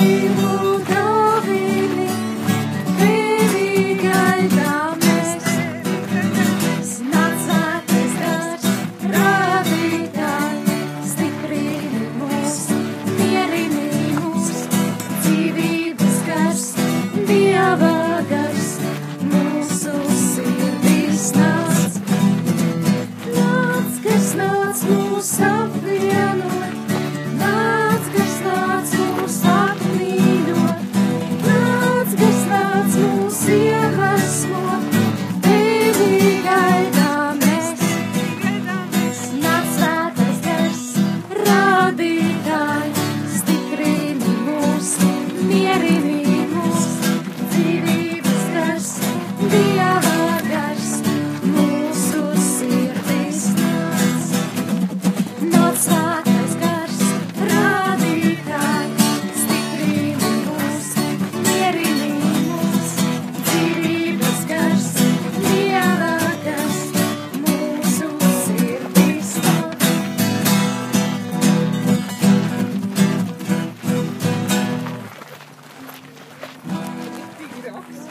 you. socks.